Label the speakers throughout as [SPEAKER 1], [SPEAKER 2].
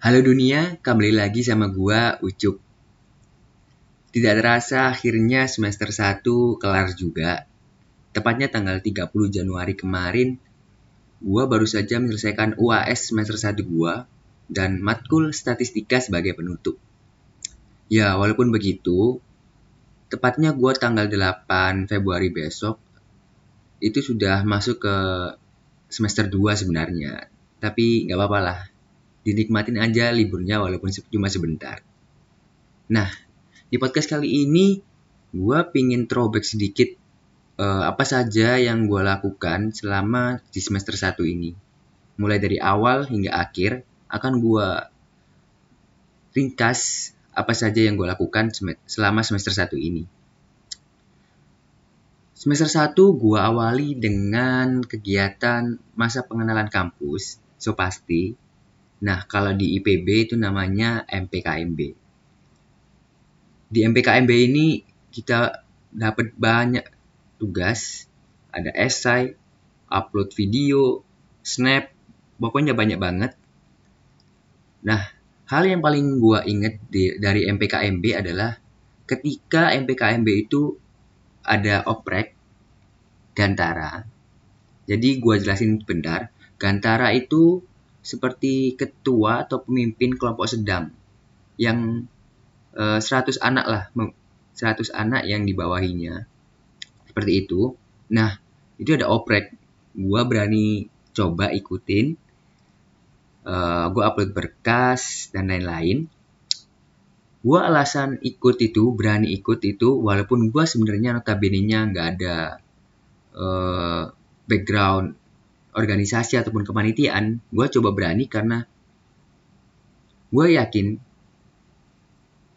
[SPEAKER 1] Halo dunia, kembali lagi sama gua Ucup. Tidak terasa akhirnya semester 1 kelar juga. Tepatnya tanggal 30 Januari kemarin, gua baru saja menyelesaikan UAS semester 1 gua dan matkul statistika sebagai penutup. Ya, walaupun begitu, tepatnya gua tanggal 8 Februari besok itu sudah masuk ke semester 2 sebenarnya. Tapi nggak apa-apa lah, dinikmatin aja liburnya walaupun cuma sebentar. Nah, di podcast kali ini gue pingin throwback sedikit uh, apa saja yang gue lakukan selama di semester 1 ini. Mulai dari awal hingga akhir akan gue ringkas apa saja yang gue lakukan selama semester 1 ini. Semester 1 gue awali dengan kegiatan masa pengenalan kampus, so pasti Nah, kalau di IPB itu namanya MPKMB. Di MPKMB ini kita dapat banyak tugas, ada esai, upload video, snap, pokoknya banyak banget. Nah, hal yang paling gua inget di, dari MPKMB adalah ketika MPKMB itu ada oprek Gantara. Jadi gua jelasin bentar. Gantara itu seperti ketua atau pemimpin kelompok sedang yang uh, eh, 100 anak lah 100 anak yang dibawahinya. Seperti itu. Nah itu ada oprek. Gue berani coba ikutin uh, eh, gue upload berkas dan lain-lain. Gue alasan ikut itu berani ikut itu walaupun gue sebenarnya notabene nya nggak ada uh, background organisasi ataupun kepanitiaan, gue coba berani karena gue yakin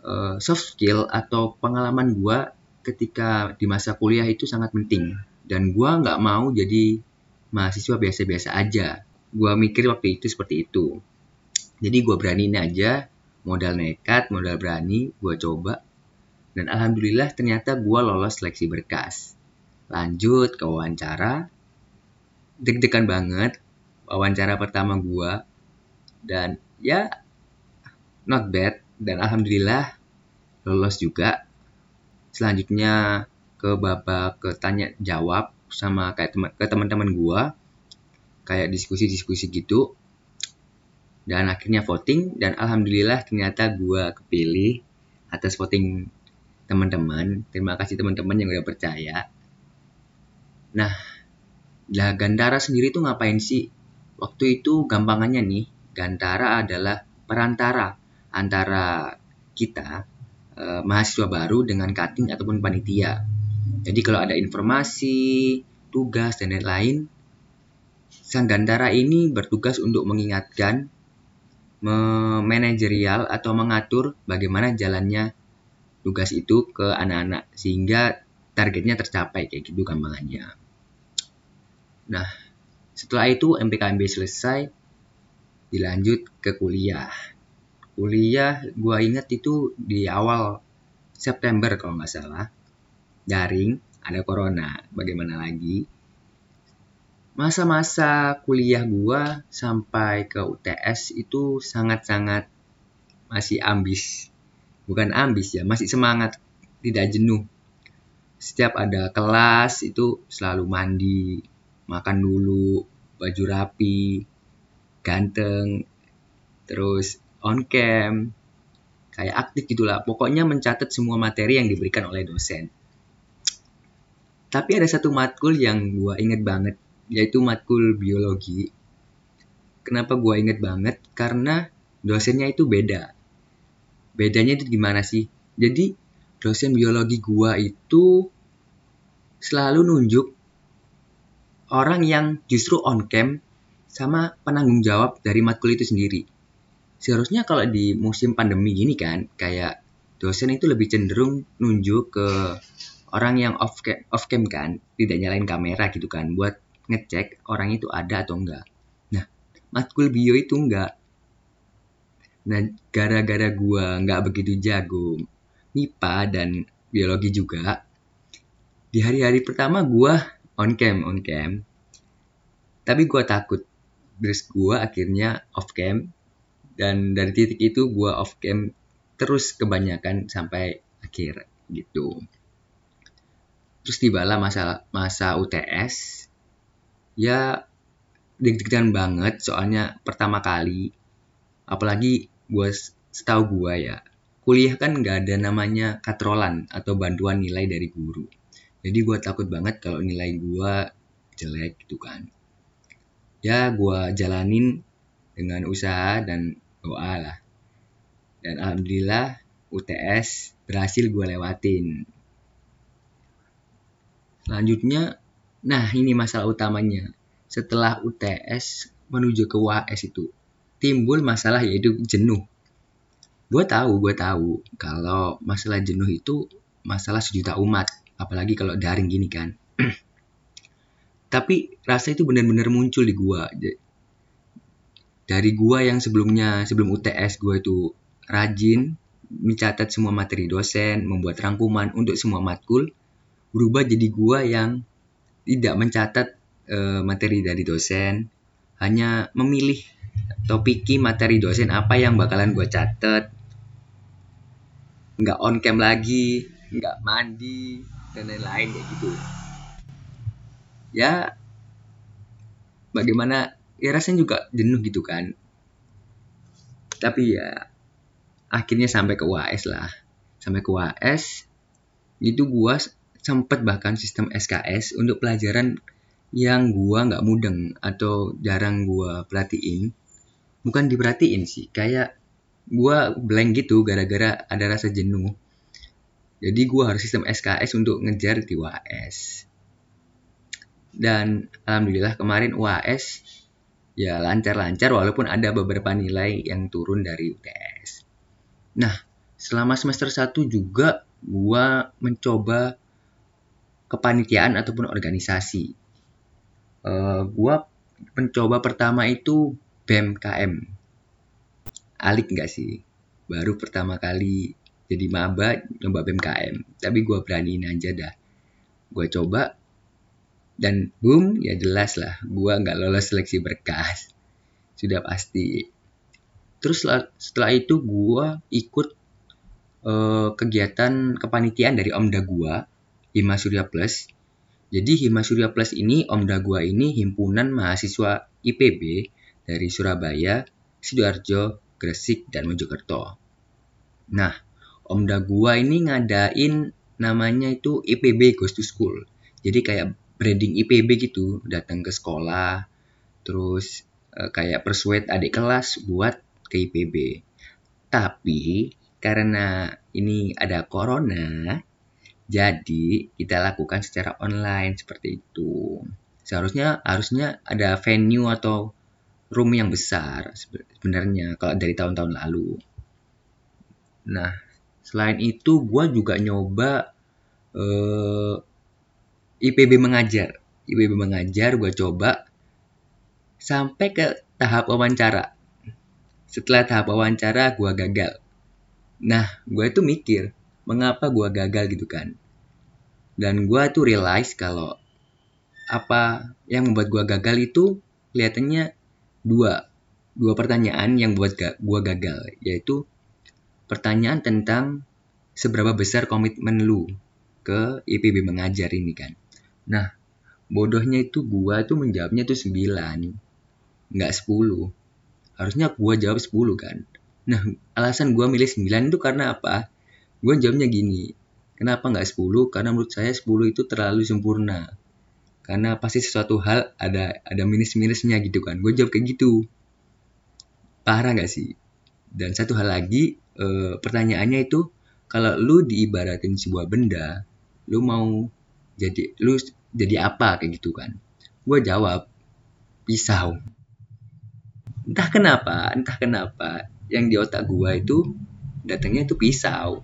[SPEAKER 1] uh, soft skill atau pengalaman gue ketika di masa kuliah itu sangat penting dan gue nggak mau jadi mahasiswa biasa-biasa aja. Gue mikir waktu itu seperti itu. Jadi gue beraniin aja, modal nekat, modal berani, gue coba. Dan alhamdulillah ternyata gue lolos seleksi berkas. Lanjut ke wawancara, deg-degan banget. Wawancara pertama gua. Dan ya not bad. Dan alhamdulillah lolos juga. Selanjutnya ke babak ke tanya jawab sama kayak teman ke teman-teman gua. Kayak diskusi-diskusi gitu. Dan akhirnya voting. Dan alhamdulillah ternyata gua kepilih atas voting teman-teman. Terima kasih teman-teman yang udah percaya. Nah lah Gantara sendiri tuh ngapain sih? Waktu itu gampangannya nih, Gantara adalah perantara antara kita eh, mahasiswa baru dengan cutting ataupun panitia. Jadi kalau ada informasi, tugas dan lain-lain, sang Gantara ini bertugas untuk mengingatkan, memanajerial atau mengatur bagaimana jalannya tugas itu ke anak-anak sehingga targetnya tercapai kayak gitu gampangannya. Nah, setelah itu MPKMB selesai, dilanjut ke kuliah. Kuliah gua inget itu di awal September kalau nggak salah. Daring, ada corona, bagaimana lagi. Masa-masa kuliah gua sampai ke UTS itu sangat-sangat masih ambis. Bukan ambis ya, masih semangat, tidak jenuh. Setiap ada kelas itu selalu mandi, makan dulu, baju rapi, ganteng, terus on cam, kayak aktif gitulah. Pokoknya mencatat semua materi yang diberikan oleh dosen. Tapi ada satu matkul yang gue inget banget, yaitu matkul biologi. Kenapa gue inget banget? Karena dosennya itu beda. Bedanya itu gimana sih? Jadi dosen biologi gue itu selalu nunjuk orang yang justru on cam sama penanggung jawab dari matkul itu sendiri. Seharusnya kalau di musim pandemi gini kan, kayak dosen itu lebih cenderung nunjuk ke orang yang off cam, off cam kan, tidak nyalain kamera gitu kan, buat ngecek orang itu ada atau enggak. Nah, matkul bio itu enggak. Nah, gara-gara gua nggak begitu jago MIPA dan biologi juga, di hari-hari pertama gua on cam on cam. Tapi gue takut. Terus gue akhirnya off cam. Dan dari titik itu gue off cam terus kebanyakan sampai akhir gitu. Terus tibalah masa masa UTS ya deg-degan banget soalnya pertama kali. Apalagi gue setahu gue ya kuliah kan nggak ada namanya katrolan atau bantuan nilai dari guru jadi gue takut banget kalau nilai gue jelek gitu kan. Ya gue jalanin dengan usaha dan doa lah. Dan alhamdulillah UTS berhasil gue lewatin. Selanjutnya nah ini masalah utamanya. Setelah UTS menuju ke UAS itu timbul masalah yaitu jenuh. Gue tahu gue tahu kalau masalah jenuh itu masalah sejuta umat apalagi kalau daring gini kan. Tapi rasa itu benar-benar muncul di gue dari gua yang sebelumnya sebelum UTS gua itu rajin mencatat semua materi dosen, membuat rangkuman untuk semua matkul, berubah jadi gua yang tidak mencatat e, materi dari dosen, hanya memilih topiki materi dosen apa yang bakalan gua catat, nggak on cam lagi, nggak mandi dan lain-lain kayak gitu. Ya, bagaimana ya rasanya juga jenuh gitu kan. Tapi ya akhirnya sampai ke UAS lah. Sampai ke UAS itu gua sempet bahkan sistem SKS untuk pelajaran yang gua nggak mudeng atau jarang gua perhatiin. Bukan diperhatiin sih kayak gua blank gitu gara-gara ada rasa jenuh jadi gua harus sistem SKS untuk ngejar di UAS dan alhamdulillah kemarin UAS ya lancar-lancar walaupun ada beberapa nilai yang turun dari UTS. Nah, selama semester 1 juga gua mencoba kepanitiaan ataupun organisasi. Uh, gua mencoba pertama itu BMKM. Alik nggak sih? Baru pertama kali jadi maba nyoba BMKM. Tapi gua beraniin aja dah. Gua coba dan boom ya jelas lah gue nggak lolos seleksi berkas sudah pasti terus setelah itu gue ikut uh, kegiatan kepanitiaan dari Omda gue Hima Surya Plus jadi Hima Surya Plus ini Omda gue ini himpunan mahasiswa IPB dari Surabaya Sidoarjo Gresik dan Mojokerto nah Omda gue ini ngadain namanya itu IPB Goes to School. Jadi kayak branding IPB gitu datang ke sekolah terus uh, kayak persuade adik kelas buat ke IPB tapi karena ini ada corona jadi kita lakukan secara online seperti itu. Seharusnya harusnya ada venue atau room yang besar sebenarnya kalau dari tahun-tahun lalu. Nah selain itu gue juga nyoba uh, IPB mengajar. IPB mengajar gue coba sampai ke tahap wawancara. Setelah tahap wawancara gue gagal. Nah, gue itu mikir, mengapa gue gagal gitu kan. Dan gue tuh realize kalau apa yang membuat gue gagal itu kelihatannya dua dua pertanyaan yang buat gue gagal yaitu pertanyaan tentang seberapa besar komitmen lu ke IPB mengajar ini kan Nah, bodohnya itu gua tuh menjawabnya tuh 9. Nggak 10. Harusnya gua jawab 10 kan. Nah, alasan gua milih 9 itu karena apa? Gua jawabnya gini. Kenapa nggak 10? Karena menurut saya 10 itu terlalu sempurna. Karena pasti sesuatu hal ada ada minus-minusnya gitu kan. Gue jawab kayak gitu. Parah nggak sih? Dan satu hal lagi, e, pertanyaannya itu kalau lu diibaratin sebuah benda, lu mau jadi lu jadi apa kayak gitu kan? Gue jawab pisau. Entah kenapa entah kenapa yang di otak gue itu datangnya itu pisau.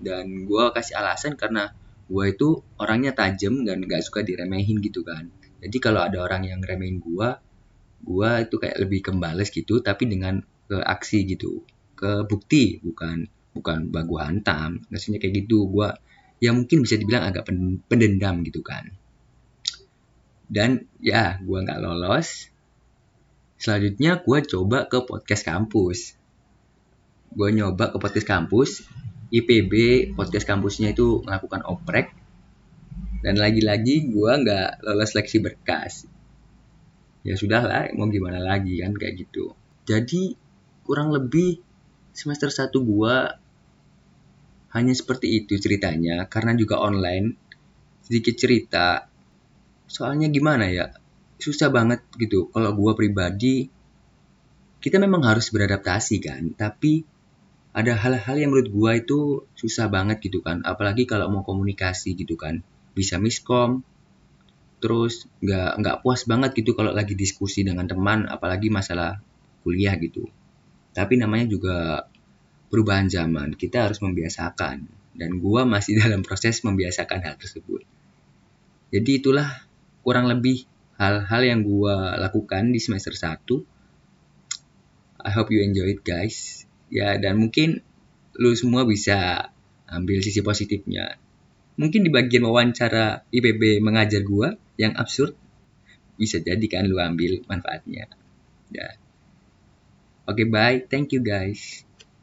[SPEAKER 1] Dan gue kasih alasan karena gue itu orangnya tajam dan gak suka diremehin gitu kan. Jadi kalau ada orang yang remehin gue gue itu kayak lebih kembales gitu tapi dengan ke aksi gitu. Ke bukti bukan bukan bagu hantam. Maksudnya kayak gitu. Gue yang mungkin bisa dibilang agak pendendam gitu kan. Dan ya, gue nggak lolos. Selanjutnya gue coba ke podcast kampus. gue nyoba ke podcast kampus. IPB podcast kampusnya itu melakukan oprek. Dan lagi-lagi gue nggak lolos seleksi berkas. Ya sudah lah mau gimana lagi kan kayak gitu. Jadi kurang lebih semester 1 gue hanya seperti itu ceritanya karena juga online sedikit cerita. Soalnya gimana ya susah banget gitu. Kalau gue pribadi kita memang harus beradaptasi kan tapi ada hal-hal yang menurut gua itu susah banget gitu kan. Apalagi kalau mau komunikasi gitu kan. Bisa miskom terus nggak nggak puas banget gitu kalau lagi diskusi dengan teman apalagi masalah kuliah gitu tapi namanya juga perubahan zaman kita harus membiasakan. Dan gua masih dalam proses membiasakan hal tersebut. Jadi itulah kurang lebih hal-hal yang gua lakukan di semester 1 I hope you enjoy it guys. Ya dan mungkin lu semua bisa ambil sisi positifnya. Mungkin di bagian wawancara IPB mengajar gua yang absurd bisa jadi kan lu ambil manfaatnya. Ya oke okay, bye. Thank you guys